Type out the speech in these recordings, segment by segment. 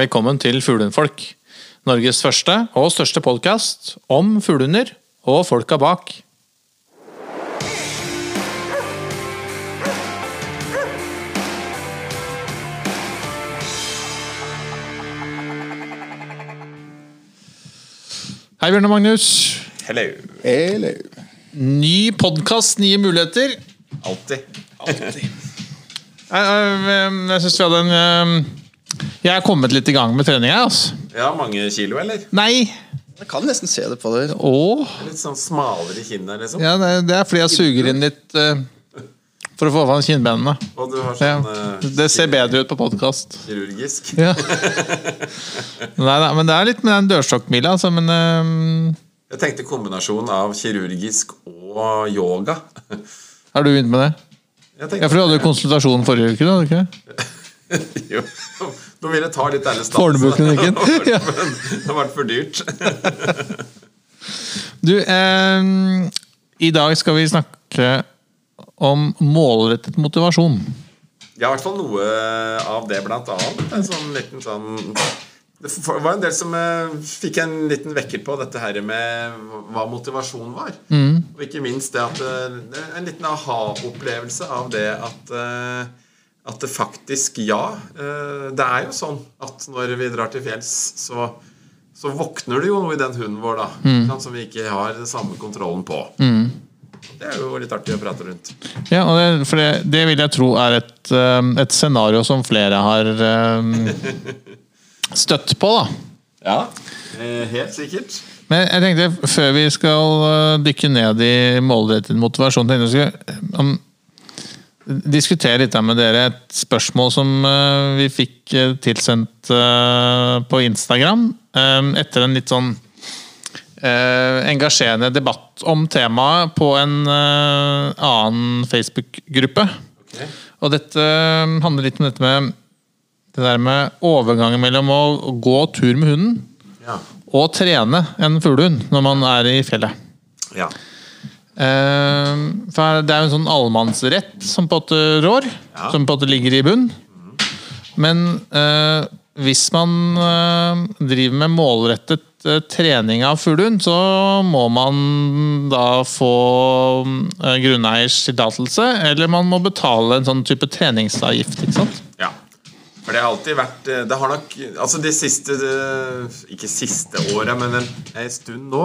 Velkommen til Fuglehundfolk. Norges første og største podkast om fuglehunder og folka bak. Hei, Bjørn og Magnus. Hello. Hello. Ny podkast, nye muligheter. Alltid. Jeg, jeg, jeg syns vi hadde en eh, Jeg er kommet litt i gang med trening, jeg. Altså. Ja, mange kilo, eller? Nei. Jeg kan nesten se det på deg. Åh. Litt sånn smalere kinn der, liksom. Ja, det, det er fordi jeg suger inn litt eh, for å få fram kinnbenene. Og du har sånn eh, Det ser bedre ut på podkast. kirurgisk. Ja. Nei, nei, men det er litt med den dørstokkmila, altså. Men eh, Jeg tenkte kombinasjon av kirurgisk og yoga. er du begynt med det? Jeg Ja, tenkte, for du hadde jo konsultasjon forrige uke, da? hadde du ikke det? jo, Nå vil jeg ta litt ærlig Fornebuklinikken. Ja. Men det har vært for dyrt. Du, eh, i dag skal vi snakke om målrettet motivasjon. Ja, i hvert fall noe av det, blant annet. En sånn liten sånn Det var en del som eh, fikk en liten vekker på dette her med hva motivasjon var. Og ikke minst det at eh, En liten aha-opplevelse av det at eh, at det faktisk, ja. eh, Det er jo sånn at når vi drar til fjells, så, så våkner det jo noe i den hunden vår, da. mm. Som vi ikke har den samme kontrollen på. Det er jo litt artig å prate rundt. Ja, og det, for det, det vil jeg tro er et, eh, et scenario som flere har um, støtt på, da. Ja, helt sikkert. Men jeg tenkte, før vi skal dykke ned i målrettet motivasjon, tenkte jeg um, diskutere litt med dere et spørsmål som eh, vi fikk eh, tilsendt eh, på Instagram etter en litt sånn engasjerende debatt om temaet på en annen Facebook-gruppe. Okay. Og dette handler litt om dette med det der med overgangen mellom å gå tur med hunden Ja. og trene en fuglehund når man er i fjellet. ja. Eh, for det er jo en sånn allemannsrett som på en måte rår, Ja. som på en måte ligger i bunn. Men eh, hvis man eh, driver med målrettet eh, trening av fuglehund, så må man da få eh, grunneiers tillatelse, eller man må betale en sånn type treningsavgift. ikke sant? Ja. For det har alltid vært eh, Det har nok Altså de siste Ikke siste åra, men en, en stund nå,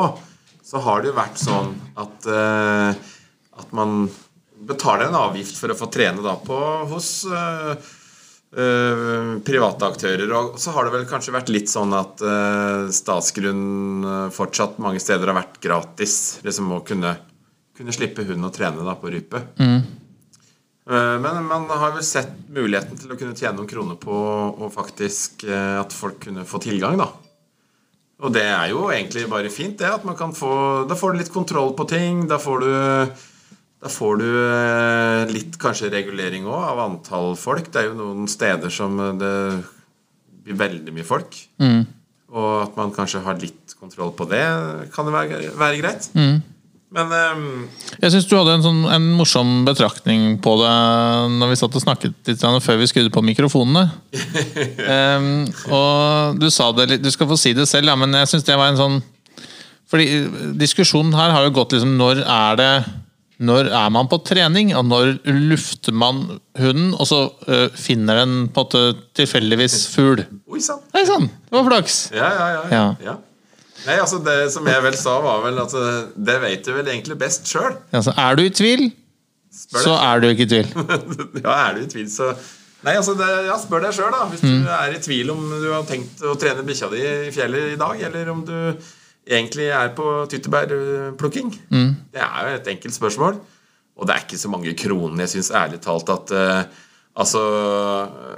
så har det jo vært sånn at eh, At man betaler en avgift for å få trene da på hos eh, private aktører. Og så har det vel kanskje vært litt sånn at eh, statsgrunn fortsatt mange steder har vært gratis. Liksom å kunne, kunne slippe hund å trene da på rype. Mm. Men man har vel sett muligheten til å kunne tjene noen kroner på og faktisk at folk kunne få tilgang, da. Og det er jo egentlig bare fint, det. At man kan få Da får du litt kontroll på ting. Da får du Da får du eh, litt kanskje regulering òg av antall folk. Det er jo noen steder som eh, det blir veldig mye folk. Og at man kanskje har litt kontroll på det, kan det være, være greit. Men um... Jeg syns du hadde en, sånn, en morsom betraktning på det når vi satt og snakket litt før vi skrudde på mikrofonene. um, og du sa det litt Du skal få si det selv, ja, men jeg syns det var en sånn Fordi diskusjonen her har jo gått liksom Når er det Når er man på trening, og når lufter man hunden, og så øh, finner den på en måte tilfeldigvis fugl? Oi sann, det var flaks! Ja, ja, ja. Ja. ja. Nei, altså Det som jeg vel sa, var vel at eh, det vet du vel egentlig best sjøl. Altså, er du i tvil, så er du ikke i tvil. ja, er du i tvil, så Nei, altså det, ja, Spør deg sjøl, da. Hvis Mm. du er i tvil om du har tenkt å trene bikkja di i fjellet i dag, eller om du egentlig er på tyttebærplukking. Mm. Det er jo et enkelt spørsmål. Og det er ikke så mange kroner. Jeg syns ærlig talt at eh, Altså,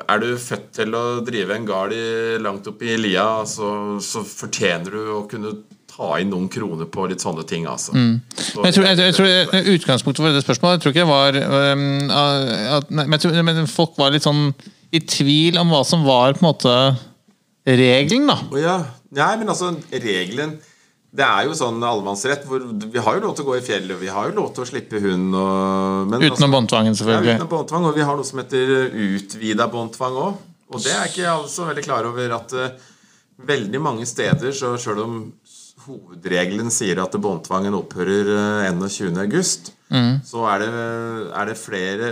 er du født til å drive en gard langt oppe i lia, så, så fortjener du å kunne ta inn noen kroner på litt sånne ting, altså. Så- Mm. Men jeg tror, jeg, jeg tror Utgangspunktet for det spørsmålet Jeg tror ikke jeg var um, at, nei, men, tror, men folk var litt sånn i tvil om hva som var på en måte regelen, da. Oh, ja. Nei, men altså, regelen Det er jo sånn allemannsrett hvor vi har jo lov til å gå i fjellet, vi har jo lov til å slippe hund og men, Utenom båndtvangen, selvfølgelig. ja, utenom båndtvang. Og vi har noe som heter utvida båndtvang òg. Og det er ikke alle så veldig klar over at uh, veldig mange steder, så sjøl om hovedregelen sier at båndtvangen opphører eh, 21.8, så er det, er det flere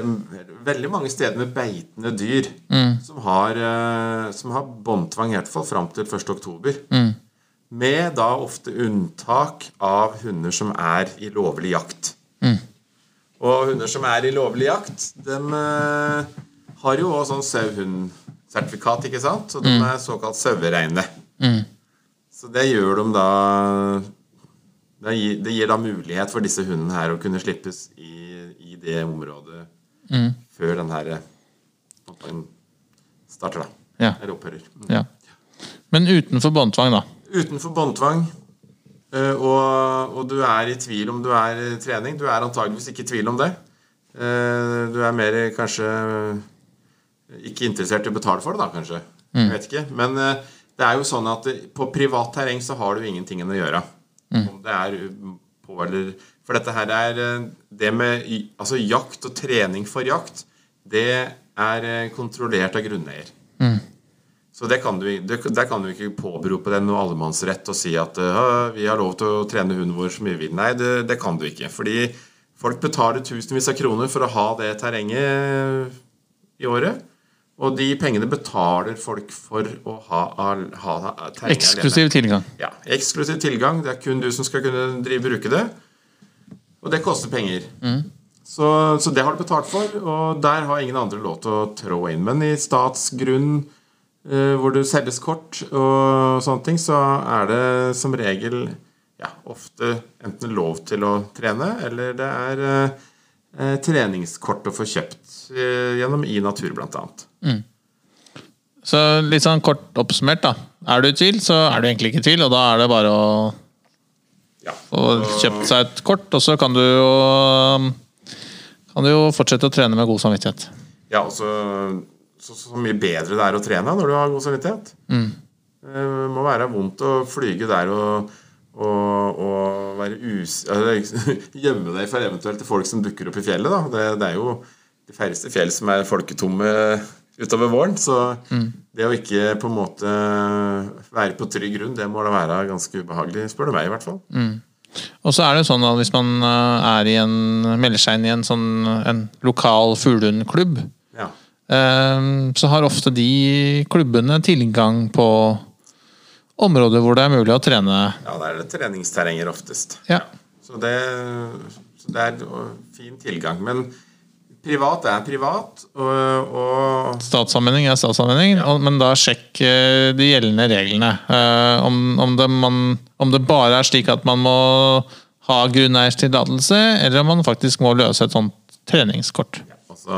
Veldig mange steder med beitende dyr som har, eh, som har båndtvang i hvert fall fram til 1.10. Med da ofte unntak av hunder som er i lovlig jakt. Og hunder som er i lovlig jakt, de eh, har jo også sånn sauehundsertifikat, ikke sant? Så de er såkalt sauereine. Så det gjør de da det gir, det gir da mulighet for disse hundene her å kunne slippes i, i det området før den her eh, starter, da. Ja. Eller opphører. Mm. Ja. Men utenfor båndtvang, da. Utenfor båndtvang, eh, og, og du er i tvil om du er i trening. Du er antageligvis ikke i tvil om det. Eh, Du er mer kanskje ikke interessert i å betale for det, da, kanskje. Jeg vet ikke. Men eh, det er jo sånn at på privat terreng så har du ingenting å gjøre. Om det er på eller For dette her er det med altså jakt og trening for jakt, det er kontrollert av grunneier. Så det kan du, det, der kan du ikke påberope deg noe allemannsrett og si at «Øh, vi har lov til å trene hunden vår så mye vi vil. Nei, det, det kan du ikke. Fordi folk betaler tusenvis av kroner for å ha det terrenget i året. Og de pengene betaler folk for å ha, ha, terrenget alene. Eksklusiv tilgang. Ja, eksklusiv tilgang. Det er kun du som skal kunne drive bruke det. Og det koster penger. Så, så det har du betalt for, og der har ingen andre lov til å trå inn. Men i statsgrunn, eh, hvor det selges kort og sånne ting, så er det som regel ja, ofte enten lov til å trene, eller det er eh, eh, treningskort å få kjøpt eh, gjennom i natur, blant annet. Så litt sånn kort oppsummert, da. Er du i tvil, så er du egentlig ikke i tvil, og da er det bare å Ja. få kjøpt seg et kort, og så kan du jo kan du jo fortsette å trene med god samvittighet. Ja, og så, så, så mye bedre det er å trene når du har god samvittighet. Det må være vondt å flyge der og, og, og være us... Altså, gjemme deg for eventuelt folk som dukker opp i fjellet. Da. Det, det er jo de færreste fjell som er folketomme utover våren. Så det å ikke på en måte være på trygg grunn, det må da være ganske ubehagelig, spør du meg i hvert fall. Og så er det sånn at hvis man eh, er i en, melder seg inn i en sånn en lokal fuglehundklubb, Ja. Eh, så har ofte de klubbene tilgang på områder hvor det er mulig å trene. ja, da er det treningsterrenger oftest. Ja. Så det, så det er fin tilgang. Men privat er privat, og, og Statssammenheng er statssammenheng, ja. men da sjekk eh, de gjeldende reglene. Eh, om, om, det man, om det bare er slik at man må ha grunneierstillatelse, eller om man faktisk må løse et sånt treningskort. Ja, husk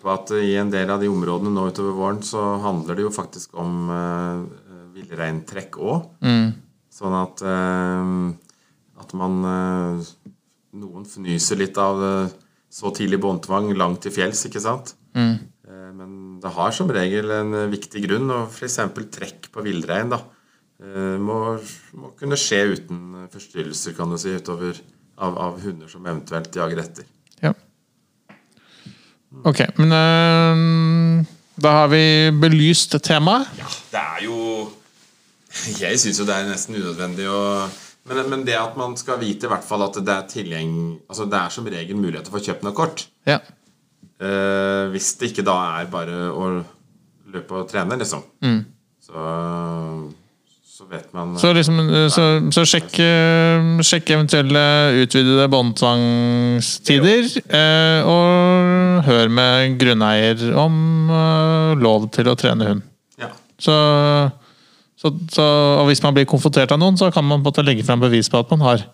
på at i en del av de områdene nå utover våren, så handler det jo faktisk om uh, villreintrekk òg. Sånn at, uh, at man uh, Noen fnyser litt av uh, så tidlig båndtvang langt til fjells, ikke sant? Eh, men det har som regel en viktig grunn, og f.eks. trekk på villrein da, må, må kunne skje uten forstyrrelser, kan du si, utover av, av hunder som eventuelt jager etter. Ja. Ok, men øh, da har vi belyst temaet. Det er jo Jeg syns jo det er nesten unødvendig å men, men det at man skal vite i hvert fall at det er tilgjeng... Altså det er som regel mulighet til å få kjøpt noe kort. Ja. Eh, hvis det ikke da er bare å løpe og trene, liksom. Så, så vet man Så, liksom, eh, så, så sjekk, eh, sjekk eventuelle utvidede båndtvangstider, eh, og hør med grunneier om eh, lov til å trene hund. Ja. Så, så, så, og hvis man blir konfrontert av noen, så kan man på legge frem bevis på at man har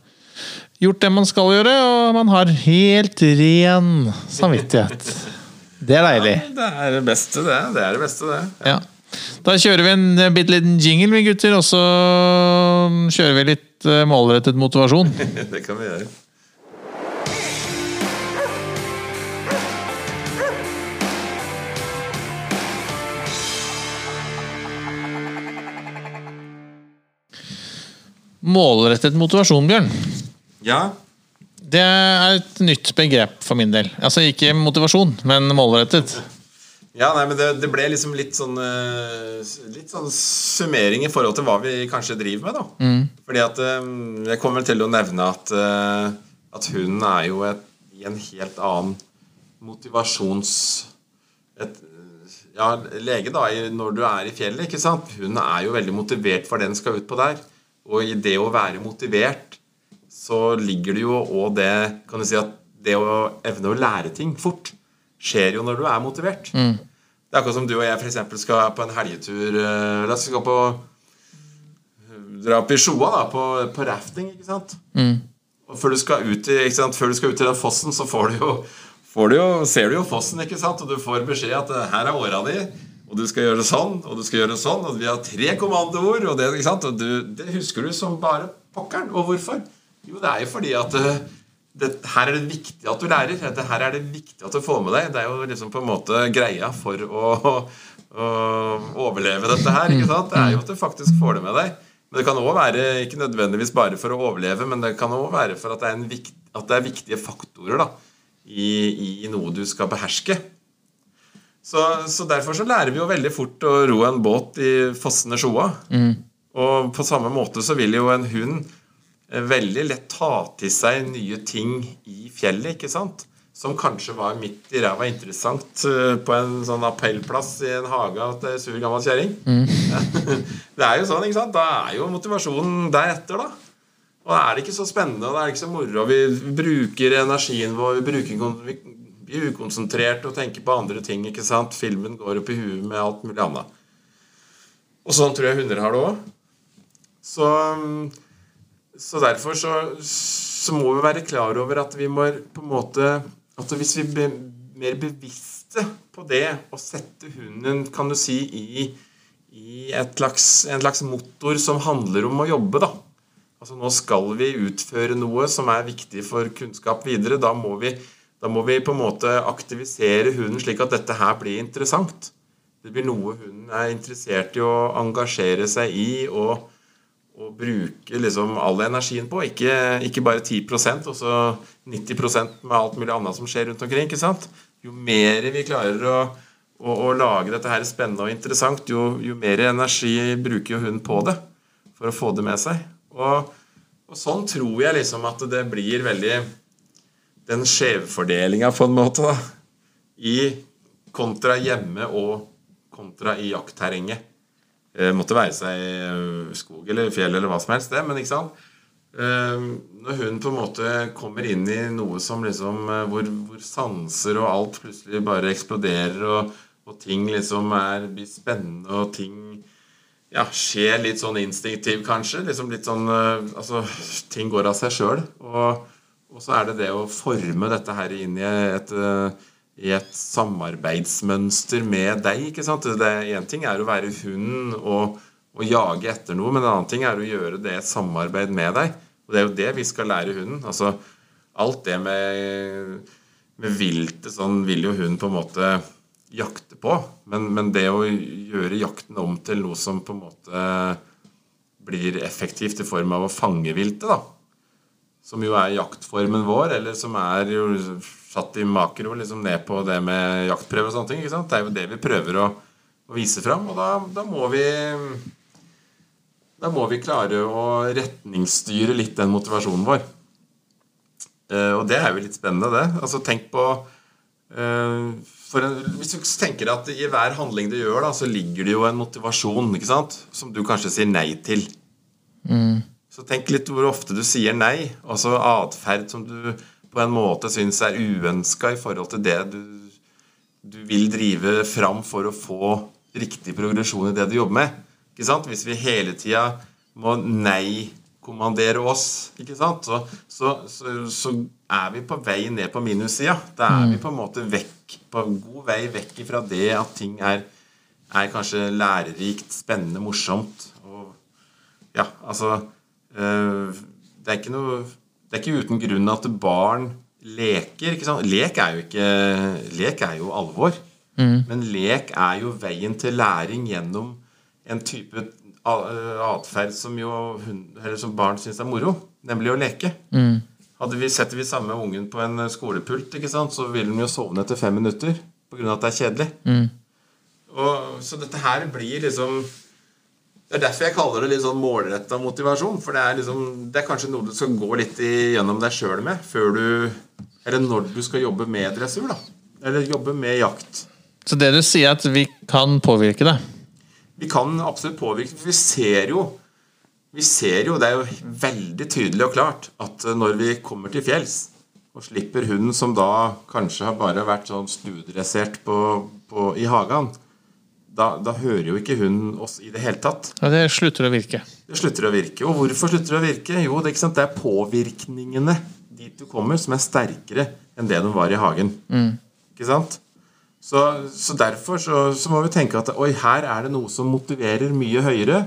gjort det man skal gjøre, og man har helt ren samvittighet. Det er deilig. Det er det beste, det. Det er det beste, det. Ja. Da kjører vi en eh, bitte liten jingle, vi gutter, og så kjører vi litt eh, målrettet motivasjon. det kan vi gjøre. Målrettet motivasjon, Bjørn. Ja. Det er et nytt begrep for min del. Altså ikke motivasjon, men målrettet. Ja, nei, men det, det ble liksom litt sånn eh, Litt sånn summering i forhold til hva vi kanskje driver med, da. Fordi at eh, Jeg kommer vel til å nevne at, eh, at hunden er jo et, i en helt annen motivasjons... Et, ja, lege da, når du er i fjellet, ikke sant? Hunden er jo veldig motivert for det den skal ut på der. Og i det å være motivert, så ligger det jo og det Kan du si at det å evne å lære ting fort skjer jo når du er motivert. Det er akkurat som du og jeg for eksempel skal på en helgetur eh, La oss gå på Dra opp i Sjoa, da, på, på rafting, ikke sant? Og før du skal ut i, ikke sant? Før du skal ut til den fossen, så får du jo, får du jo, ser du jo fossen, ikke sant? Og du får beskjed at eh, her er åra di, og du skal gjøre sånn, og du skal gjøre sånn, og vi har tre kommandoord, og det, ikke sant? Og du, det husker du som bare pokkeren. Og hvorfor? Jo, det er jo fordi at eh, det, her er det viktig at du lærer. Dette her er det viktig at du får med deg. Det er jo liksom på en måte greia for å, å overleve dette her. ikke sant? Det er jo at du faktisk får det med deg. Men det kan òg være ikke nødvendigvis bare for å overleve, men det kan òg være for at det, er en vikt, at det er viktige faktorer da, i, i noe du skal beherske. Så, så derfor så lærer vi jo veldig fort å ro en båt i fossende sjoa. Og på samme måte så vil jo en hund veldig lett ta til seg nye ting i fjellet, ikke sant? Som kanskje var midt i ræva interessant eh, på en sånn appellplass i en hage av ei sur gammel kjerring. det er jo sånn, ikke sant? Da er jo motivasjonen deretter, da. Og da er det ikke så spennende, og det er ikke så moro. Vi bruker energien vår, vi, bruker, vi blir ukonsentrert og tenker på andre ting, ikke sant? Filmen går opp i huet med alt mulig annet. Og sånn tror jeg hunder har det òg. Så, så derfor så, så må vi være klar over at vi må på en måte At hvis vi blir mer bevisste på det å sette hunden, kan du si, i, i slags, en slags motor som handler om å jobbe, da. Altså Nå skal vi utføre noe som er viktig for kunnskap videre. Da må vi, da må vi på en måte aktivisere hunden slik at dette her blir interessant. Det blir noe hunden er interessert i å engasjere seg i og, og bruke liksom all energien på. Ikke, ikke bare 10% og så 90% med alt mulig annet som skjer rundt omkring. ikke sant? Jo mer vi klarer å, å, å lage dette her spennende og interessant, jo, jo mer energi bruker jo hun på det for å få det med seg. Og, og sånn tror jeg liksom at det blir veldig Den skjevfordelinga, på en måte, da, i kontra hjemme og kontra i jaktterrenget. Eh, måtte være seg i skog eller fjell eller hva som helst, det, men ikke sant? Eh, når hun på en måte kommer inn i noe som liksom eh, hvor, hvor sanser og alt plutselig bare eksploderer, og, og ting liksom er, blir spennende, og ting ja, skjer litt sånn instinktiv, kanskje. Liksom litt sånn eh, Altså, ting går av seg sjøl. Og, og så er det det å forme dette her inn i et, eh, i et samarbeidsmønster med deg. ikke sant? Én ting er å være hund og, og jage etter noe, men en annen ting er å gjøre det et samarbeid med deg. Og det er jo det vi skal lære hunden. Altså, alt det med, med viltet sånn vil jo hunden på en måte jakte på. Men, men det å gjøre jakten om til noe som på en måte blir effektivt i form av å fange viltet, da. Som jo er jaktformen vår, eller som er jo satt i makro liksom ned på det med jaktprøve og sånne ting. Det er jo det vi prøver å, å vise fram, og da, da må vi da må vi klare å retningsstyre litt den motivasjonen vår. Eh, og det er jo litt spennende, det. Altså Tenk på eh, en, Hvis du tenker at i hver handling du gjør, da, så ligger det jo en motivasjon ikke sant? som du kanskje sier nei til. Så tenk litt hvor ofte du sier nei. Altså atferd som du på en måte syns er uønska i forhold til det du, du vil drive fram for å få riktig progresjon i det du jobber med. Ikke sant? Hvis vi hele tida må nei-kommandere oss, ikke sant? Så, så, så, så er vi på vei ned på minussida. Da er vi på en måte vekk, på en god vei vekk fra det at ting er, er kanskje lærerikt, spennende, morsomt. Og ja, altså Det er ikke noe Det er ikke uten grunn at barn leker. ikke sant? Lek er jo ikke Lek er jo alvor. Men lek er jo veien til læring gjennom en type a- atferd som jo hun, eller som barn syns er moro, nemlig å leke. Hadde vi Setter vi samme ungen på en skolepult, ikke sant, så vil den jo sovne etter fem minutter pga. at det er kjedelig. Og, så dette her blir liksom Det er derfor jeg kaller det litt sånn målretta motivasjon. For det er liksom Det er kanskje noe du skal gå litt gjennom deg sjøl med før du Eller når du skal jobbe med dressur, da. Eller jobbe med jakt. Så det du sier, er at vi kan påvirke det? Vi kan absolutt påvirke, for vi ser jo vi ser jo, Det er jo veldig tydelig og klart at når vi kommer til fjells og slipper hunden som da kanskje har bare vært sånn stuedressert i hagen, da, da, hører jo ikke hunden oss i det hele tatt. Ja, Det slutter å virke. Det slutter å virke. Og hvorfor slutter det å virke? Jo, det, det er påvirkningene dit du kommer, som er sterkere enn det de var i hagen. Mm. Ikke sant? Så, så derfor så, så, må vi tenke at oi, her er det noe som motiverer mye høyere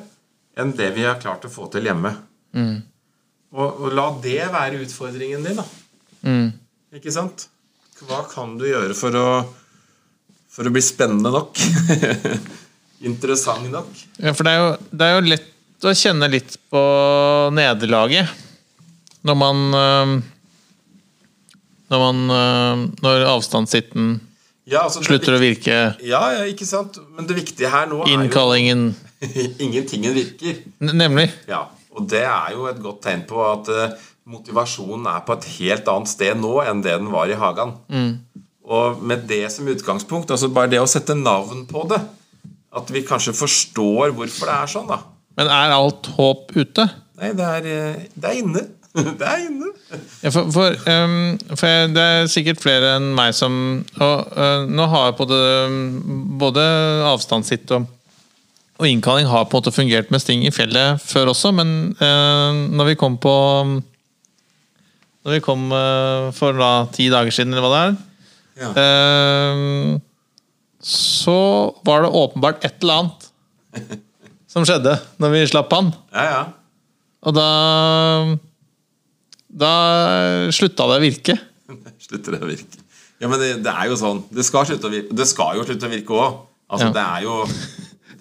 enn det vi har klart å få til hjemme. Mm. Og, og, la det være utfordringen din, da. Mm. Ikke sant? Hva kan du gjøre for å, for å bli spennende nok? Interessant nok? Ja, for det er, jo, det er, jo, lett å kjenne litt på nederlaget når man Når man Når avstandssitten ja, altså slutter å virke. Ja, ja, ikke sant? Men det viktige her nå Innkallingen er jo Ingentingen virker. Nemlig. Ja, og det er jo et godt tegn på at motivasjonen er på et helt annet sted nå enn det den var i hagen. Mm. Og med det som utgangspunkt, altså bare det å sette navn på det At vi kanskje forstår hvorfor det er sånn, da. Men er alt håp ute? Nei, det er, det er inne. Det er inne. Ja, for, for, um, for, det er sikkert flere enn meg som Og uh, nå har både, både avstandssitt og og innkalling har på en måte fungert med Sting i fjellet før også, men eh, når vi kom på når vi kom eh, for da ti dager siden, eller hva det er, ja. uh, så var det åpenbart et eller annet som skjedde når vi slapp han. Ja, ja. Og da Da slutta det å virke. Slutter det å virke. Ja, men det, det, er jo sånn. Det skal, slutte å virke. Det skal jo slutte å virke òg. Altså, ja. Det er jo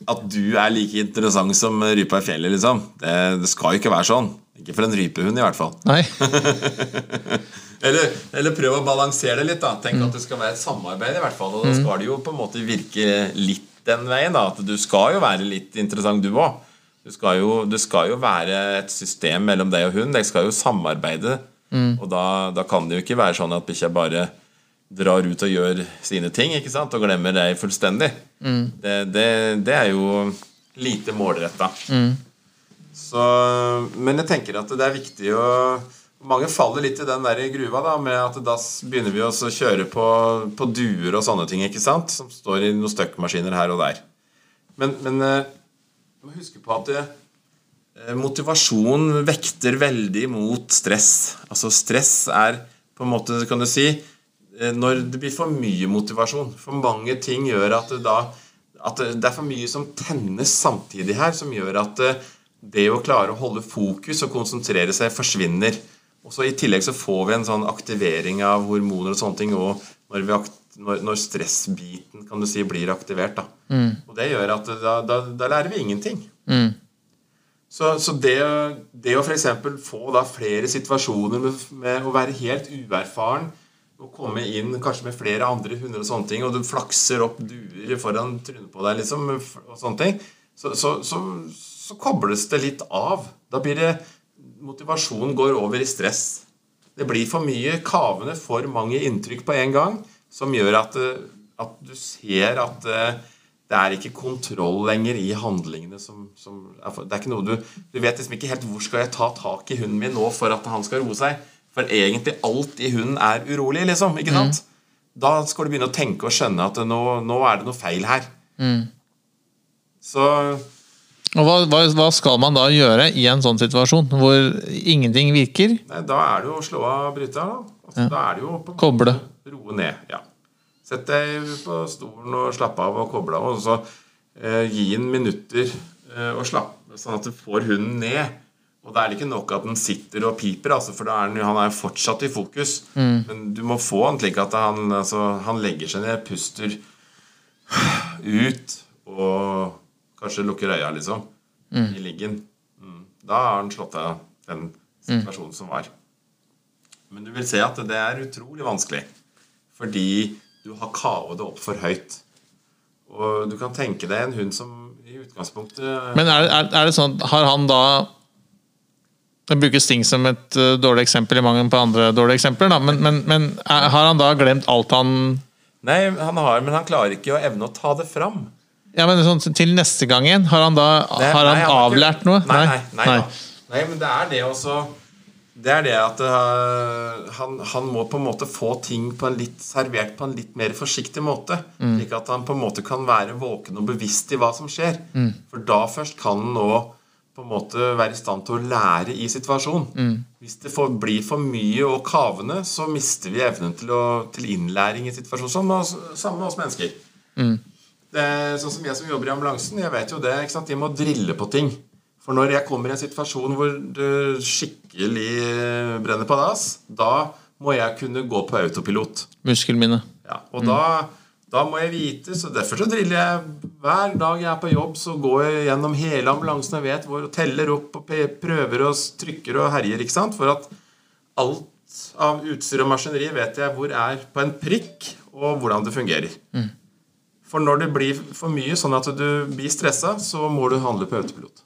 At du er like interessant som rypa i fjellet, liksom. Det, det skal jo ikke være sånn. Ikke for en rypehund, i hvert fall. Nei. eller, eller prøv å balansere det litt. da Tenk at det skal være et samarbeid, i hvert fall. Og da mm. skal det jo på en måte virke litt den veien. da At du skal jo være litt interessant, du òg. Det skal, jo, være et system mellom deg og hun. Dere skal jo samarbeide. Mm. Og da, da, kan det jo ikke være sånn at bikkja bare drar ut og gjør sine ting ikke sant? og glemmer deg fullstendig. Mm. Det, det, det, er jo lite målretta. Mm. Så, men jeg tenker at det er viktig å Mange faller litt i den der gruva da, med at da begynner vi å kjøre på, på, duer og sånne ting, ikke sant? som står i noen støkkmaskiner her og der. Men, men eh, du må huske på at det, eh, motivasjon vekter veldig mot stress. Altså stress er på en måte, kan du si eh, Når det blir for mye motivasjon. For mange ting gjør at da, at det er for mye som tennes samtidig her, som gjør at det å klare å holde fokus og konsentrere seg forsvinner. Og så I tillegg så får vi en sånn aktivering av hormoner og sånne ting og når, når, når stressbiten kan du si, blir aktivert. da. Mm. Og Det gjør at da, da, da lærer vi ingenting. Mm. Så, så, det, det å f.eks. få da flere situasjoner med, med, å være helt uerfaren og komme inn kanskje med flere andre hunder og sånne ting, og du flakser opp duer foran trynet på deg, liksom, og sånne ting, så, så, så så kobles det litt av. Da blir det Motivasjonen går over i stress. Det blir for mye kavende, for mange inntrykk på en gang, som gjør at, eh, at du ser at eh, det er ikke kontroll lenger i handlingene. Som, som det er ikke noe du, du vet liksom ikke helt hvor skal jeg ta tak i hunden min nå for at han skal roe seg. For egentlig alt i hunden er urolig, liksom. ikke sant? Mm. Da skal du begynne å tenke og skjønne at nå, nå er det noe feil her. Mm. Så og hva, hva, hva, skal man da gjøre i en sånn situasjon, hvor ingenting virker? Nei, da er det jo å slå av bryteren. Altså, ja. da er det jo på Koble. Roe ned. ja. Sett deg på stolen og slapp av og koble av. Og så eh, gi den minutter eh, og slappe, sånn at du får hunden ned. Og da er det ikke nok at den sitter og piper, altså, for er den, han er fortsatt i fokus. Mm. Men du må få han slik at han, altså, han legger seg ned, puster ut og Kanskje lukker øya, liksom. Mm. I liggen. Mm. Da har han slått av den situasjonen som var. Men du vil se at det er utrolig vanskelig. Fordi du har kavet det opp for høyt. Og du kan tenke deg en hund som i utgangspunktet Men er, er, er det sånn Har han da Jeg bruker Sting som et uh, dårlig eksempel i mangel på andre dårlige eksempler. Da. Men, men, men er, har han da glemt alt han Nei, han har, men han klarer ikke å evne å ta det fram. Ja, men sånn, Til neste gang igjen? Har han da det, har han nei, har avlært ikke- noe? Nei, nei, nei, da. nei, men det er det også Det er det at uh, han, han må på en måte få ting på en litt, servert på en litt mer forsiktig måte. Slik at han på en måte kan være våken og bevisst i hva som skjer. For da først kan han nå på en måte være i stand til å lære i situasjonen. Hvis det får, blir for mye og kavende, så mister vi evnen til, å, til innlæring i situasjonen. Samme med oss, samme med oss mennesker. Er sånn som jeg som jobber i ambulansen, jeg vet jo det. ikke sant? De må drille på ting. For når jeg kommer i en situasjon hvor det skikkelig brenner på dass, da må jeg kunne gå på autopilot. Muskelminne. Ja, og da, da må jeg vite, så derfor så driller jeg hver dag jeg er på jobb, så går jeg gjennom hele ambulansen og vet hvor og teller opp og prøver og trykker og herjer, ikke sant? For at alt av utstyr og maskineri vet jeg hvor er på en prikk, og hvordan det fungerer. For når det blir for mye sånn at du blir stressa, så må du handle på autopilot.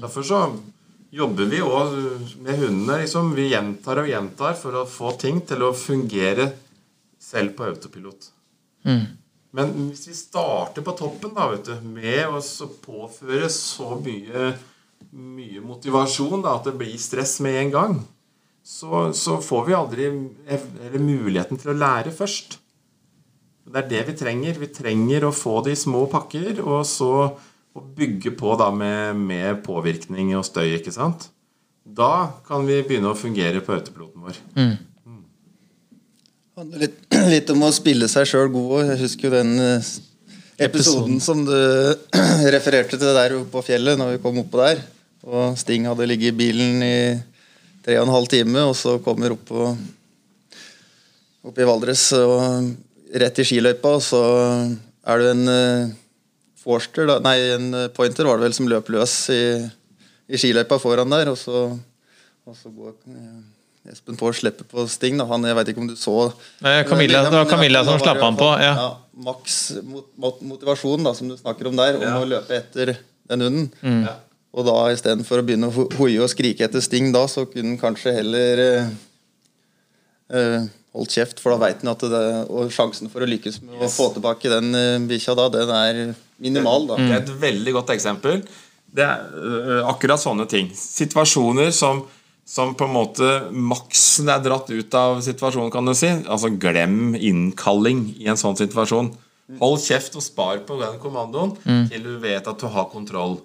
Derfor så jobber vi òg med hundene. Liksom. Vi gjentar og gjentar for å få ting til å fungere selv på autopilot. Men hvis vi starter på toppen da, vet du, med å påføre så mye, mye motivasjon da, at det blir stress med en gang, så, så får vi aldri eller muligheten til å lære først. Det er det vi trenger. Vi trenger å få det i små pakker, og så å bygge på da med, med påvirkning og støy, ikke sant? Da kan vi begynne å fungere på autopiloten vår. Det handler litt, litt om å spille seg sjøl god. Jeg husker jo den eh, episoden som du refererte til der oppe på fjellet, når vi kom oppå der. Og Sting hadde ligget i bilen i tre og en halv time, og så kommer opp, på, opp i Valdres og rett i skiløypa, og så er det en uh, Forster, da, nei, en eh, pointer var det vel som løp løs i, i skiløypa foran der, og så, og så går uh, Espen får slippe på Sting. Da. Han, jeg vet ikke om du så Nei, Camilla- det var Camilla som slapp han på, ja. Maks mot, mot, motivasjon, da, som du snakker om der, om Ja. å løpe etter den hunden. Ja. Og da istedenfor å begynne å hoie og skrike etter Sting da, så kunne han kanskje heller eh, holdt kjeft, for da veit han at det Og sjansen for å lykkes med å få tilbake den uh, bikkja da, den er minimal, da. Det er et veldig godt eksempel. Det er uh, akkurat sånne ting. Situasjoner som, som på en måte maksen er dratt ut av situasjonen, kan du si. Altså glem innkalling i en sånn situasjon. Hold kjeft og spar på den kommandoen til du vet at du har kontroll.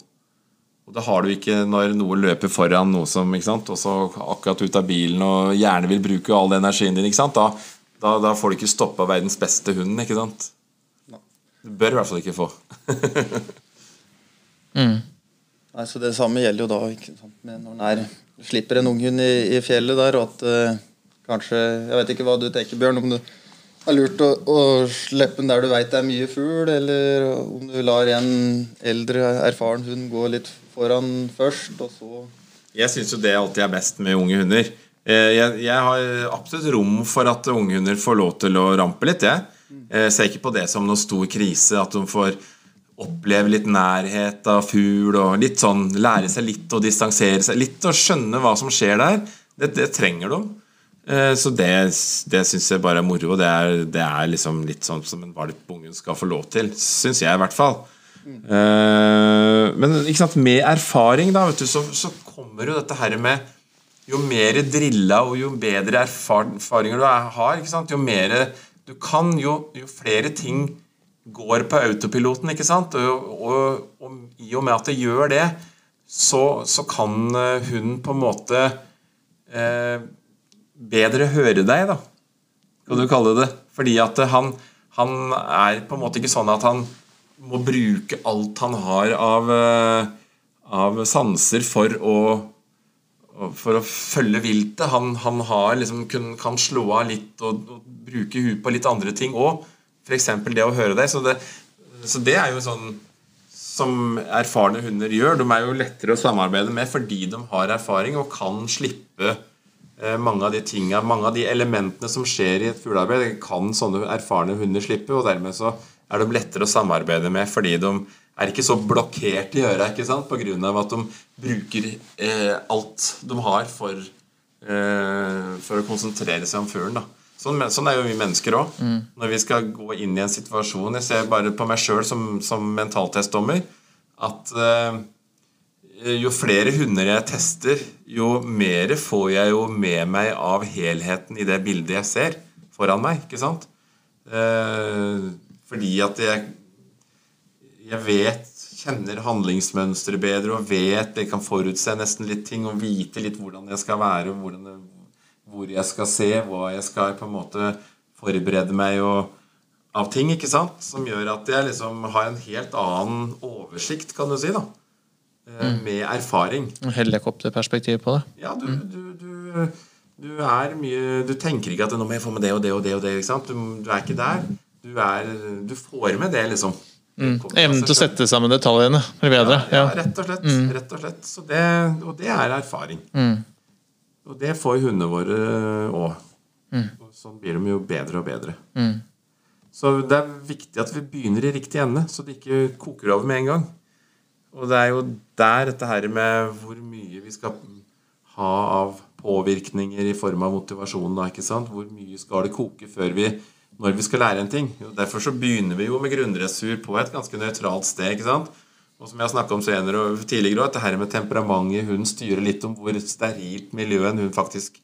Og det har du ikke når noe løper foran noe som ikke sant? Også akkurat ut av bilen og gjerne vil bruke all den energien din. Ikke sant? Da, da, da får du ikke stoppa verdens beste hund. Ikke sant? Du bør i hvert fall ikke få. Nei, så Det samme gjelder jo da ikke sant, når en er, slipper en unghund i, i fjellet der, og at uh, kanskje Jeg vet ikke hva du tenker, Bjørn, om du har lurt å, å slippe den der du veit det er mye fugl, eller om du lar en eldre, erfaren hund gå litt foran først, og så Jeg syns jo det alltid er best med unge hunder. Eh, Jeg, jeg har absolutt rom for at unge hunder får lov til å rampe litt. Jeg Jeg ser ikke på det som noen stor krise at de får oppleve litt nærhet av fugl og litt sånn lære seg litt å distansere seg. Litt å skjønne hva som skjer der. Det, det trenger de. Eh, Så det, det syns jeg bare er moro. Det er, det er liksom litt sånn som en valp ungen skal få lov til. Syns jeg, i hvert fall. Eh, Men med erfaring, da, du, så, så kommer jo dette her med Jo mer drilla og jo bedre erfaringer du har, jo mer du kan, jo, jo flere ting går på autopiloten, ikke sant? Og, og, og i og med at det gjør det, så, så kan hun på en måte eh, bedre høre deg, da. Kan du kalle det. Fordi at han, han er på en måte ikke sånn at han må bruke alt han har av, eh, av sanser for å for å følge viltet. Han, han liksom, kun, kan slå av litt og, og bruke huet på litt andre ting òg. F.eks. det å høre deg. Så det, så det er jo sånn som erfarne hunder gjør. De er jo lettere å samarbeide med fordi de har erfaring og kan slippe eh, mange av de tingene, mange av de elementene som skjer i et fuglearbeid, kan sånne erfarne hunder slippe. Og dermed så er de lettere å samarbeide med fordi de er ikke så blokkert i øra av at de bruker eh, alt de har for, eh, for å konsentrere seg om fuglen. Sånn, sånn, er jo vi mennesker òg. Mm. Når vi skal gå inn i en situasjon Jeg ser bare på meg sjøl som, som mentaltestdommer at eh, jo flere hunder jeg tester, jo mer får jeg jo med meg av helheten i det bildet jeg ser foran meg. ikke sant? Eh, fordi at jeg, jeg vet kjenner handlingsmønsteret bedre og vet jeg kan forutse nesten litt ting og vite litt hvordan jeg skal være, hvordan, hvor jeg skal se, hva jeg skal på en måte forberede meg og, av ting, ikke sant? Som gjør at jeg liksom har en helt annen oversikt, kan du si. da Mm. med erfaring. Helikopterperspektiv på det. Ja, du, du, du, du, er mye Du tenker ikke at 'nå må jeg få med det og det og det'. og det, ikke sant? Du, du er ikke der. Du, er, du får med det, liksom. Mm. Evnen til å sette sammen detaljene blir bedre. Ja, ja, rett og slett. Mm. Rett og slett. Det, og det er erfaring. Mm. Og det får hundene våre òg. Mm. Sånn blir de jo bedre og bedre. Mm. Så det er viktig at vi begynner i riktig ende, så det ikke koker over med en gang. Og det er jo der dette her med hvor mye vi skal ha av påvirkninger i form av motivasjon. Da, ikke sant? Hvor mye skal det koke før vi, når vi skal lære en ting? Jo, derfor så begynner vi jo med grunnressur på et ganske nøytralt sted. ikke sant? Og som jeg har om senere og tidligere, at det her med temperamentet hun styrer litt om hvor sterilt miljøet hun faktisk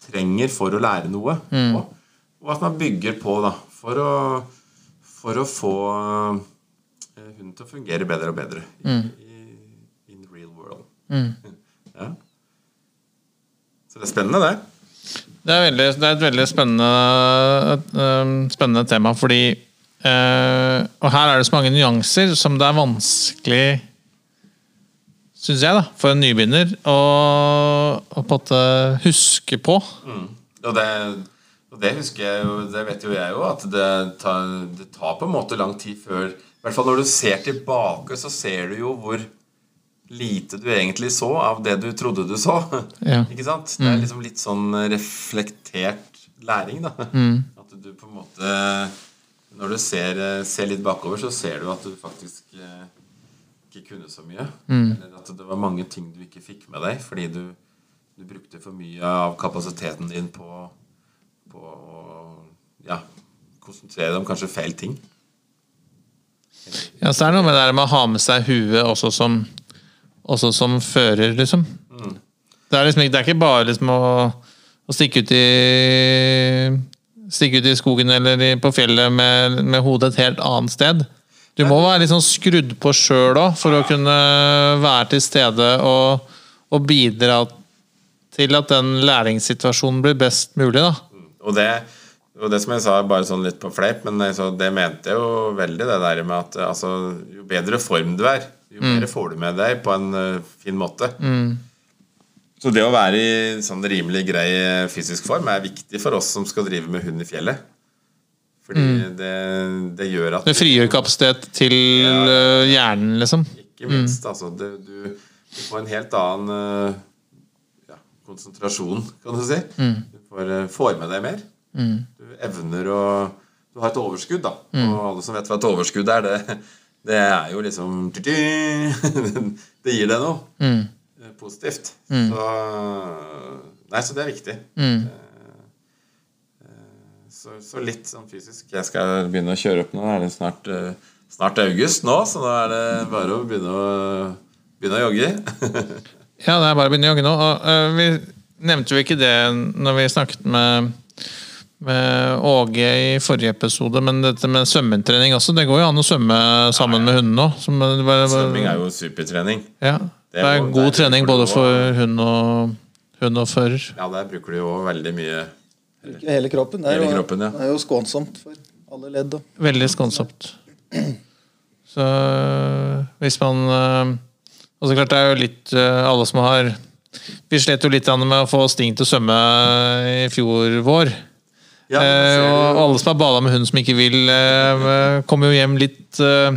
trenger for å lære noe. Mm. Og, og, at man bygger på da, for å, for å få hunden til å fungere bedre og bedre mm. i, in real world. Mm. Ja. Så det er spennende, det. Det er, veldig, det er et veldig spennende, uh, spennende tema, fordi uh, Og her er det så mange nyanser som det er vanskelig Syns jeg, da, for en nybegynner å, å på huske på. Mm. Og, det, og det husker jeg jo, det vet jo jeg jo, at det tar, det tar på en måte lang tid før i hvert fall når du ser tilbake, så ser du jo hvor lite du egentlig så av det du trodde du så. Ja. Ikke sant? Det er mm. liksom litt sånn reflektert læring, da. Mm. At du på en måte Når du ser, ser, litt bakover, så ser du at du faktisk eh, ikke kunne så mye. Mm. Eller at det var mange ting du ikke fikk med deg fordi du, du brukte for mye av kapasiteten din på, på å ja, konsentrere deg om kanskje feil ting. Ja, så er det noe med det med å ha med seg huet også som, også som fører, liksom. Mm. Det, er liksom, det er ikke bare liksom å, å stikke ut i Stikke ut i skogen eller på fjellet med, med hodet et helt annet sted. Du må være litt sånn skrudd på sjøl òg, for å kunne være til stede og, og, bidra til at den læringssituasjonen blir best mulig. da. Og det og det som jeg sa, bare sånn litt på fleip, men det mente jeg jo veldig, det der med at altså, jo bedre form du er, jo mm. mer får du med deg på en uh, fin måte. Mm. Så det å være i sånn rimelig grei fysisk form er viktig for oss som skal drive med hund i fjellet. Fordi mm. det, det, gjør at Det frigjør kapasitet til ja, uh, hjernen, liksom? Ikke minst. Mm. Altså, det, du, du, får en helt annen uh, ja, konsentrasjon, kan du si. Mm. Du får, får med deg mer. Mm. Evner å Du har et overskudd, da. Mm. Og alle som vet hva et overskudd er, det, det er jo liksom Det gir deg noe mm. Eh, positivt. Mm. Så Nei, så det er viktig. Mm. Eh, eh, så, så, litt sånn fysisk. Jeg skal begynne å kjøre opp nå. Er det snart, snart august nå, så nå er det bare å begynne å, begynne å jogge. ja, det er bare å begynne å jogge nå. Og, uh, vi nevnte jo ikke det når vi snakket med med Åge i forrige episode, men dette med svømmetrening også. Det går jo an å svømme sammen med hunden òg. Svømming er jo supertrening. Ja, det er, det god trening både for hund og, hund og fører. Ja, der bruker du jo veldig mye hele kroppen. Det er, jo, kroppen, ja. det er jo skånsomt for alle ledd. Veldig skånsomt. Så hvis man eh, Og så klart det er jo litt eh, alle som har Vi slet jo litt med å få Sting til å svømme i fjor vår. Ja, eh, og alle som har bada med hund som ikke vil, eh, kommer jo hjem litt, eh,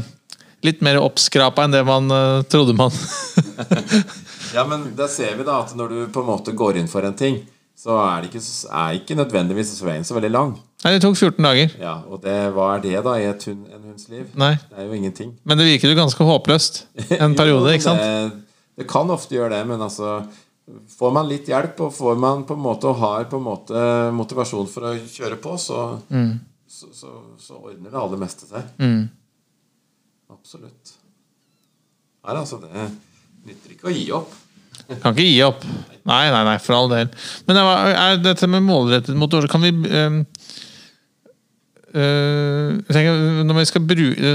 litt mer oppskrapa enn det man trodde man Ja, men da ser vi da at når du på en måte går inn for en ting, så er, ikke, er ikke nødvendigvis veien så veldig lang. Nei, det tok 14 dager. Ja, Og det, hva er det, da, i et hund, en hunds liv? Nei. Det er jo ingenting. Men det virker jo ganske håpløst en periode, Jo, ikke sant? Det, det kan ofte gjøre det, men altså Får man litt hjelp, og får man på en måte og har på en måte motivasjon for å kjøre på, så, så, så, så ordner det aller meste seg. Mm. Absolutt. Nei, altså, det nytter ikke å gi opp. Kan ikke gi opp. Nei, nei, nei, for all del. Men det var, dette med målrettet motor Kan vi øh, tenker, bruke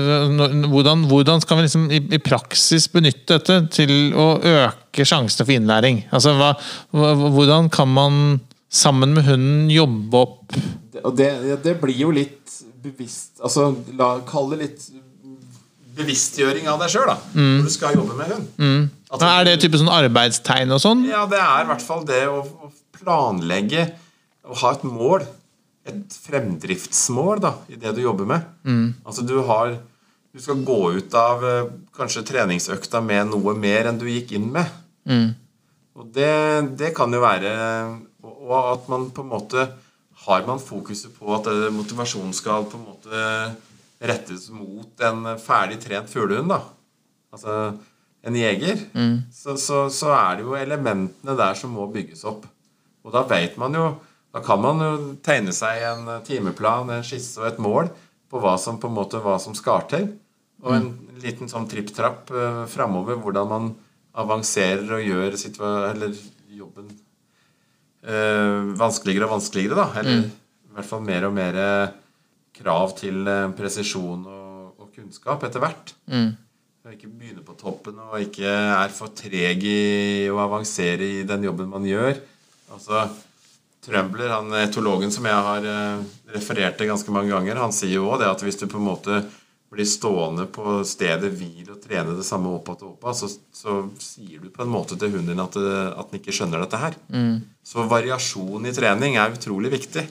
hvordan, hvordan skal vi liksom i, i praksis benytte dette til å øke sjansene for innlæring? Altså, hva, hvordan kan man sammen med hunden jobbe opp Det, det, det blir jo litt bevisst Altså, la, kall det litt bevisstgjøring av deg sjøl, da. Når du skal jobbe med hund. At Er det type sånn arbeidstegn og sånn? Ja, det er i hvert fall det å, å planlegge og ha et mål. Et fremdriftsmål da, i det du jobber med. Altså du har Du skal gå ut av eh, kanskje treningsøkta med noe mer enn du gikk inn med. Og det, det kan jo være og, at man på en måte Har man fokuset på at eh, motivasjonen skal på en måte rettes mot en ferdig trent fuglehund, da. Altså en jeger. Så, så, så er det jo elementene der som må bygges opp. Og da vet man jo Da kan man jo tegne seg en timeplan, en skisse og et mål på hva som på en måte hva som skal til. Og en liten sånn tripp-trapp eh, framover hvordan man avanserer og gjør eller jobben eh, vanskeligere og vanskeligere, da. Eller i hvert fall mer og mer krav til eh, presisjon og, og kunnskap etter hvert. Mm. ikke begynne på toppen og ikke er for treg i å avansere i den jobben man gjør. Altså, Trømbler, han etologen som jeg har eh, referert til ganske mange ganger, han sier jo òg det at hvis du på en måte blir stående på stedet hvil og trene det samme opp og opp, så, så sier du på en måte til hunden din at, at den ikke skjønner dette her. Så variasjon i trening er utrolig viktig.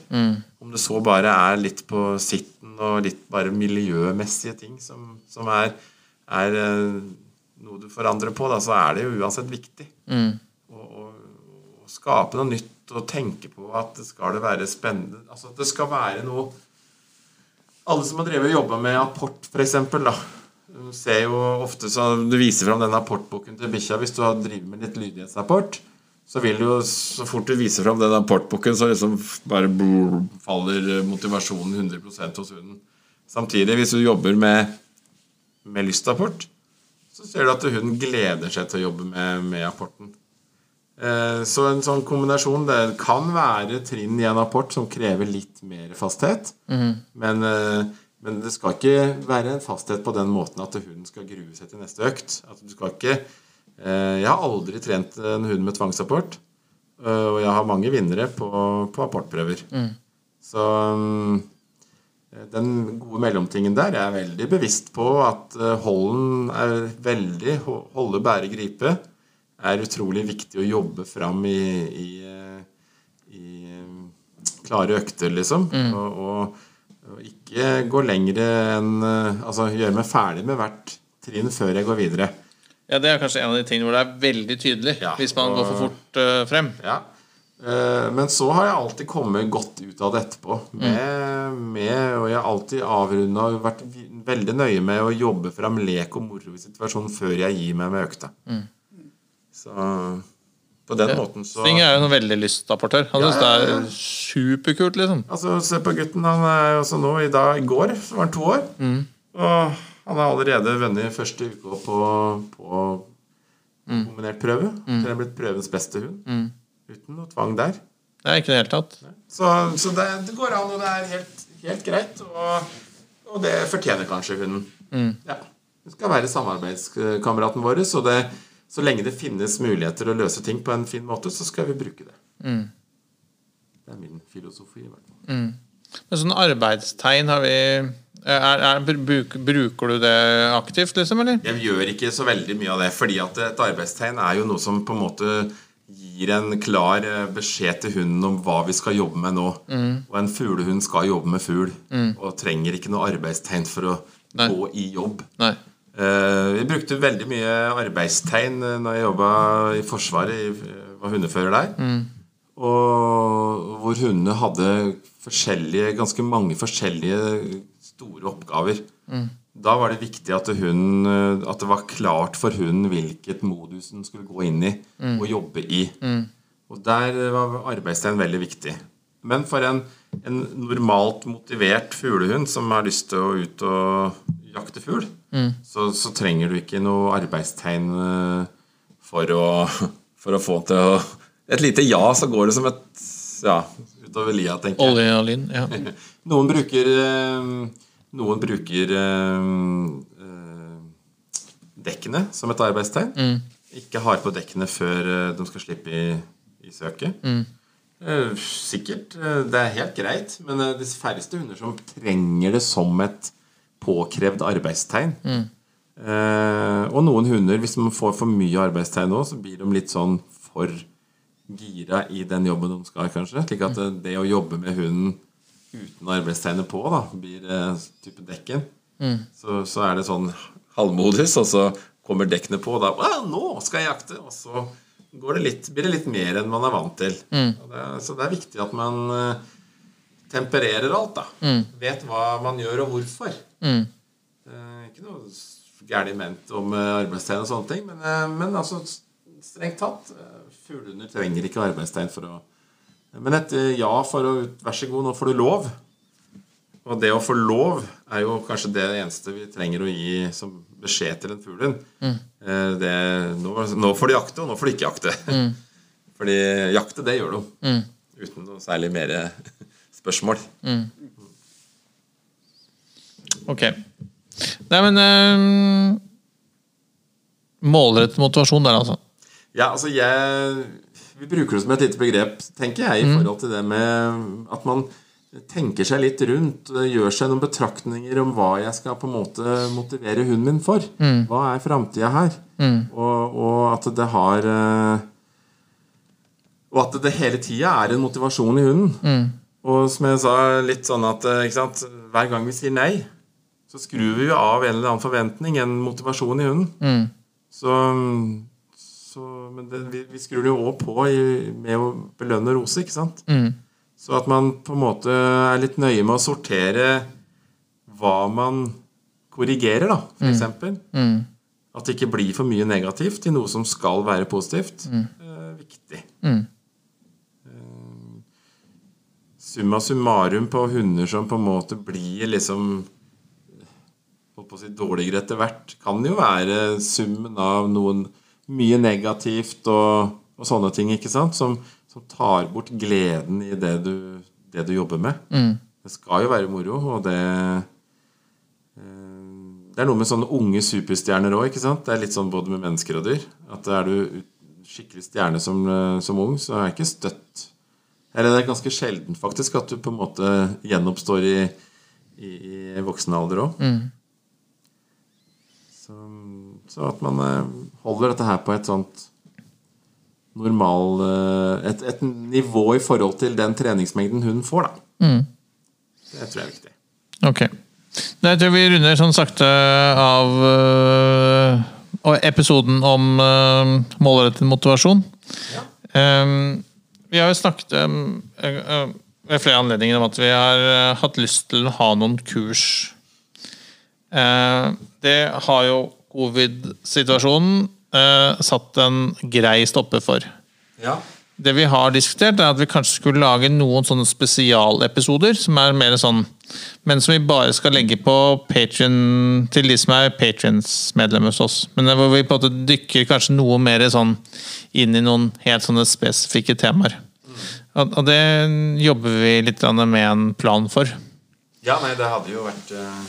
Om det så bare er litt på sitten og litt bare miljømessige ting som, som er, er eh, noe du forandrer på, da, så er det jo uansett viktig. Å, å, å skape noe nytt og tenke på at det skal det være spennende Altså at det skal være noe alle som har drevet og jobba med apport, f.eks., da ser jo ofte så Du viser fram den apportboken til bikkja hvis du drevet med litt lydighetsapport. Så vil du så fort du viser fram den apportboken, så liksom bare brr, faller motivasjonen 100% hos hunden. Samtidig, hvis du jobber med, med lystapport, så ser du at hunden gleder seg til å jobbe med, med apporten. Eh, Så en sånn kombinasjon Det kan være trinn i en apport som krever litt mer fasthet. Men, eh, men det skal ikke være en fasthet på den måten at hunden skal grue seg til neste økt. At du skal ikke eh, Jeg har aldri trent en hund med tvangsapport. Og jeg har mange vinnere på, på apportprøver. Så mm, den gode mellomtingen der jeg er veldig bevisst på at holden er veldig holde, bære, gripe er utrolig viktig å jobbe fram i, i, i klare økter, liksom. Og, og, og ikke gå lengre enn Altså gjøre meg ferdig med hvert trinn før jeg går videre. Ja, Det er kanskje en av de tingene hvor det er veldig tydelig Ja, hvis man og- går for fort uh, frem. Ja. Uh, Men så har jeg alltid kommet godt ut av det etterpå. Med, med, og jeg har alltid avrunda og vært veldig nøye med å jobbe fram lek og moro i situasjonen før jeg gir meg med økta. Så på den måten så Sting er jo en veldig lystapportør. Han Ja, syns det ja, ja. er superkult, liksom. Altså, se på gutten. Han er jo også nå i dag I går så var han to år. Og han har allerede vunnet første uka på, på kombinert prøve. Så det er blitt prøvens beste hund. Uten noe tvang der. Det er ikke det hele tatt. Så, så det, det går an, og det er helt, helt greit. Og, og det fortjener kanskje hunden. Ja. Hun skal være samarbeidskameraten vår. Så, det, så lenge det finnes muligheter å løse ting på en fin måte, så skal vi bruke det. Det er min filosofi. i hvert fall. Men sånn arbeidstegn har vi er, er, bruk, Bruker du det aktivt, liksom, eller? Jeg gjør ikke så veldig mye av det, fordi at et arbeidstegn er jo noe som på en måte gir en klar eh, beskjed til hunden om hva vi skal jobbe med nå. Og en fuglehund skal jobbe med fugl, og trenger ikke noe arbeidstegn for å Nei. gå i jobb. Nei. Eh, vi brukte veldig mye arbeidstegn eh, når jeg jobba i Forsvaret, i, var hundefører der. Og hvor hundene hadde forskjellige, ganske mange forskjellige store oppgaver. Da var det viktig at, hun, eh, at det var klart for hunden hvilket modus den skulle gå inn i og jobbe i. Og der var arbeidstegn veldig viktig. Men for en, en normalt motivert fuglehund som har lyst til å ut og jakte fugl, så, så trenger du ikke noe arbeidstegn eh, for å, for å få til å Et lite ja, så går det som et Ja, utover lia, tenker jeg. Olje og lyn. Ja. Noen bruker eh, Noen bruker eh, dekkene som et arbeidstegn. Ikke har på dekkene før de skal slippe i, i søket. Eh, Sikkert. eh, Det er helt greit. Men eh, de færreste hunder som trenger det som et påkrevd arbeidstegn. Eh, og noen hunder, hvis man får for mye arbeidstegn nå, så blir de litt sånn for gira i den jobben de skal, kanskje. Slik at det, å jobbe med hunden uten arbeidstegnet på, da, blir eh, type dekken. Så, så er det sånn halvmodus, og så kommer dekkene på, og da 'Nå skal jeg jakte!' Og så det litt, blir det litt mer enn man er vant til. Og det, så det er viktig at man eh, tempererer alt, da. Vet hva man gjør, og hvorfor. Mm. Eh, ikke noe gærent ment om eh, arbeidstegn og sånne ting, men, men altså strengt tatt eh, Fuglehunder trenger ikke arbeidstegn for å Men et ja for å Vær så god, nå får du lov. Og det å få lov er jo kanskje det eneste vi trenger å gi som beskjed til en fuglehund. mm. det, nå, nå får de jakte, og nå får de ikke jakte. Fordi jakte, det gjør du. Uten noe særlig mer spørsmål. Ok. Nei, men øh, Målrettet motivasjon der, altså. Ja, altså jeg Vi bruker det som et lite begrep, tenker jeg, i forhold til det med at man tenker seg litt rundt, gjør seg noen betraktninger om hva jeg skal på en måte motivere hunden min for. Hva er framtida her? Og, og at det har eh, Og at det hele tida er en motivasjon i hunden. Og som jeg sa, litt sånn at eh, sant, hver gang vi sier nei, så skrur vi jo av en eller annen forventning, en motivasjon i hunden. Så, så Men det, vi, vi skrur det jo òg på i, med å belønne rose, ikke sant? Så at man på en måte er litt nøye med å sortere hva man korrigerer, da, for eksempel. At det ikke blir for mye negativt i noe som skal være positivt. Eh, viktig. Eh, summa summarum på hunder som på en måte blir liksom holdt på å si dårligere etter hvert, kan jo være summen av noen mye negativt og, og sånne ting, ikke sant? Som, som tar bort gleden i det du, det du jobber med. Det skal jo være moro, og det eh, Det er noe med sånne unge superstjerner òg, ikke sant? Det er litt sånn både med mennesker og dyr. At er du skikkelig stjerne som, eh, som ung, så er det ikke støtt Eller det er ganske sjelden faktisk at du på en måte gjenoppstår i, i, i voksen alder òg. Så, så at man eh, holder dette her på et sånt normal eh, et, et nivå i forhold til den treningsmengden hun får, da. Det tror jeg er viktig. Ok. Jeg tror vi runder sånn sakte av øh, episoden om øh, målrettet motivasjon. Um, vi har jo snakket um, øh, ved flere anledninger om at vi har uh, hatt lyst til å ha noen kurs. Uh, det har jo covid-situasjonen øh, satt en grei stopper for. Ja. Det vi har diskutert, er at vi kanskje skulle lage noen sånne spesialepisoder som er mer sånn Men som vi bare skal legge på Patreon til de som er Patrions-medlemmer hos oss. Men hvor vi på en måte dykker kanskje noe mer sånn inn i noen helt sånne spesifikke temaer. Og, og det jobber vi litt med en plan for. ja, nei, det hadde jo vært eh,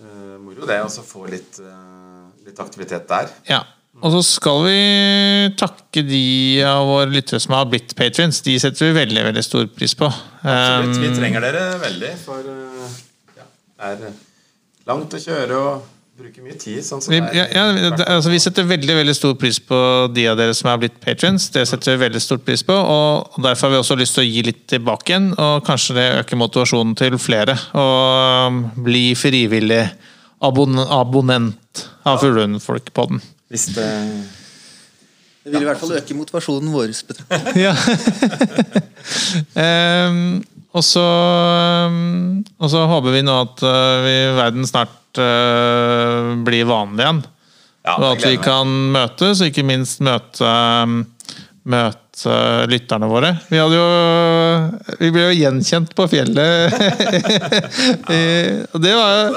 eh, moro, det, å få litt, uh, litt aktivitet der. Ja. Og så skal vi takke de av våre lyttere som har blitt patrions. De setter vi veldig veldig stor pris på. Absolutt. Vi Um, trenger dere veldig, for eh, ja, det er langt å kjøre og bruke mye tid. Sånn vi, ja, ja, altså, vi setter veldig veldig stor pris på de av dere som er blitt patrions. Det setter vi veldig stor pris på, og derfor har vi også lyst til å gi litt tilbake igjen. Og kanskje det øker motivasjonen til flere. Og um, bli frivillig abon abonnent av Fuglehundfolk på den. Hvis det Det vil i hvert fall øke motivasjonen vår. Ja. Ehm, og så ehm, Og så håper vi nå at eh, vi, verden snart uh, blir vanlig igjen. Ja, og at vi kan møtes, og ikke minst møte um, Møte lytterne våre. Vi hadde jo Vi ble jo gjenkjent på fjellet. I- og det var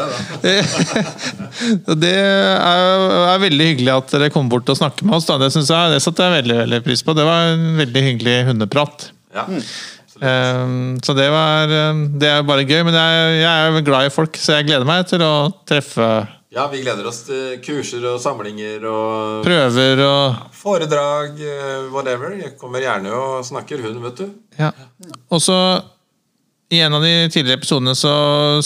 Og det er, er veldig hyggelig at dere kom bort og snakket med oss. Da. Det, synes jeg, det satte jeg veldig, veldig pris på. Det var en veldig hyggelig hundeprat. Ja. Um, så det var um, Det er bare gøy. Men jeg, jeg er glad i folk, så jeg gleder meg til å treffe ja, vi gleder oss til kurser og samlinger og prøver og foredrag, eh, whatever. Jeg kommer gjerne og snakker hund, vet du. Ja. Og så i en av de tidligere episodene så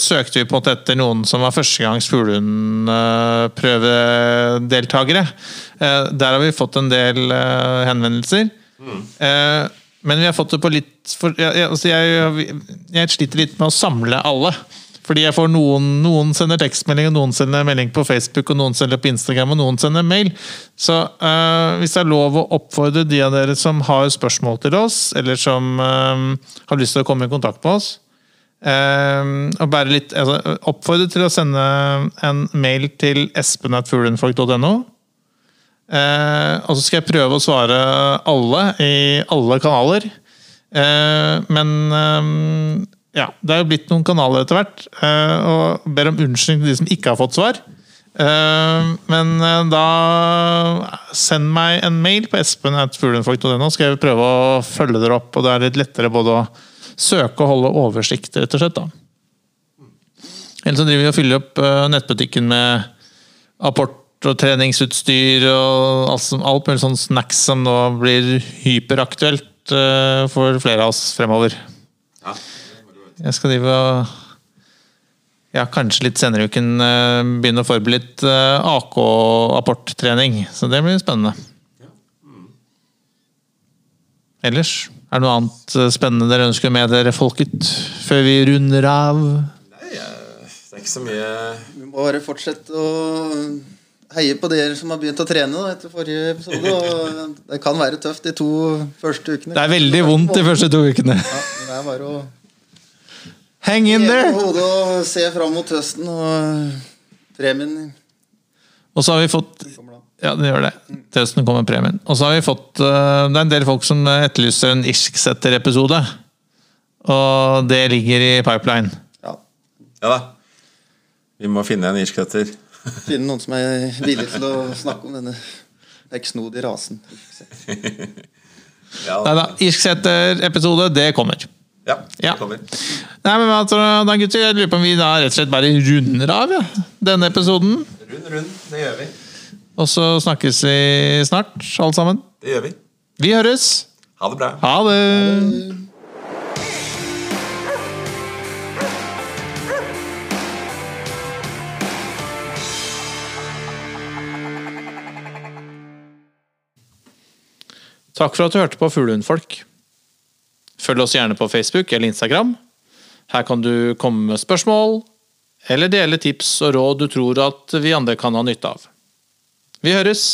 søkte vi på en etter noen som var førstegangs fuglehundprøvedeltakere. Eh, Der har vi fått en del eh, henvendelser. Mm. Men vi har fått det på litt for, jeg, jeg- altså jeg, jeg sliter litt med å samle alle. Fordi jeg får noen, noen sender tekstmelding, og noen sender melding på Facebook, og noen sender på Instagram, og noen sender mail. Så eh, hvis det er lov å oppfordre de av dere som har spørsmål til oss, eller som eh, har lyst til å komme i kontakt med oss, eh, og litt, altså, oppfordre til å sende en mail til espen.fuglenfolk.no. Uh, og så skal jeg prøve å svare alle i alle kanaler. Uh, men ja, det er jo blitt noen kanaler etter hvert, eh, og ber om unnskyldning til de som ikke har fått svar. Eh, men eh, da send meg en mail på espen.fuglenfolk.no, skal jeg prøve å følge dere opp. og Det er litt lettere både å søke og holde oversikt, rett og slett. da. Ellers så driver vi og fyller opp nettbutikken med apport og treningsutstyr og alt, alt mulig sånn snacks som nå blir hyperaktuelt for flere av oss fremover. Ja. Jeg skal drive og ja, kanskje litt senere i uken eh, begynne å forberede litt eh, AK-apporttrening. Så det blir spennende. Ellers, er det noe annet eh, spennende dere ønsker med dere, folket? Før vi runder av? Nei, det er ikke så mye Vi må bare fortsette å heie på dere som har begynt å trene da, etter forrige episode. Og det kan være tøft de to første ukene. Det er veldig vondt de første to ukene. Ja, det er bare å Hang in heve there! hodet og se fram mot høsten og premien Og så har vi fått. Ja, det gjør det. Til høsten kommer premien. Og så har vi fått eh, Det er en del folk som etterlyser en Irsksetter-episode. Og det ligger i pipeline. Ja. Ja da. Vi må finne en irsksetter. Finne noen som er villig til å snakke om denne eksnodige rasen. Ja, Nei da, Irsksetter-episode, det kommer. Ja, Ja. Nei, men altså, da gutter, Jeg lurer på om vi da rett og slett bare runder av ja, denne episoden. Rund, rund. Det gjør vi. Og så snakkes vi snart, alle sammen. Det gjør vi. Vi høres! Ha det bra. Ha det! Takk for at du hørte på Fuglehundfolk. Følg oss gjerne på Facebook eller Instagram. Her kan du komme med spørsmål, eller dele tips og råd du tror at vi andre kan ha nytte av. Vi høres!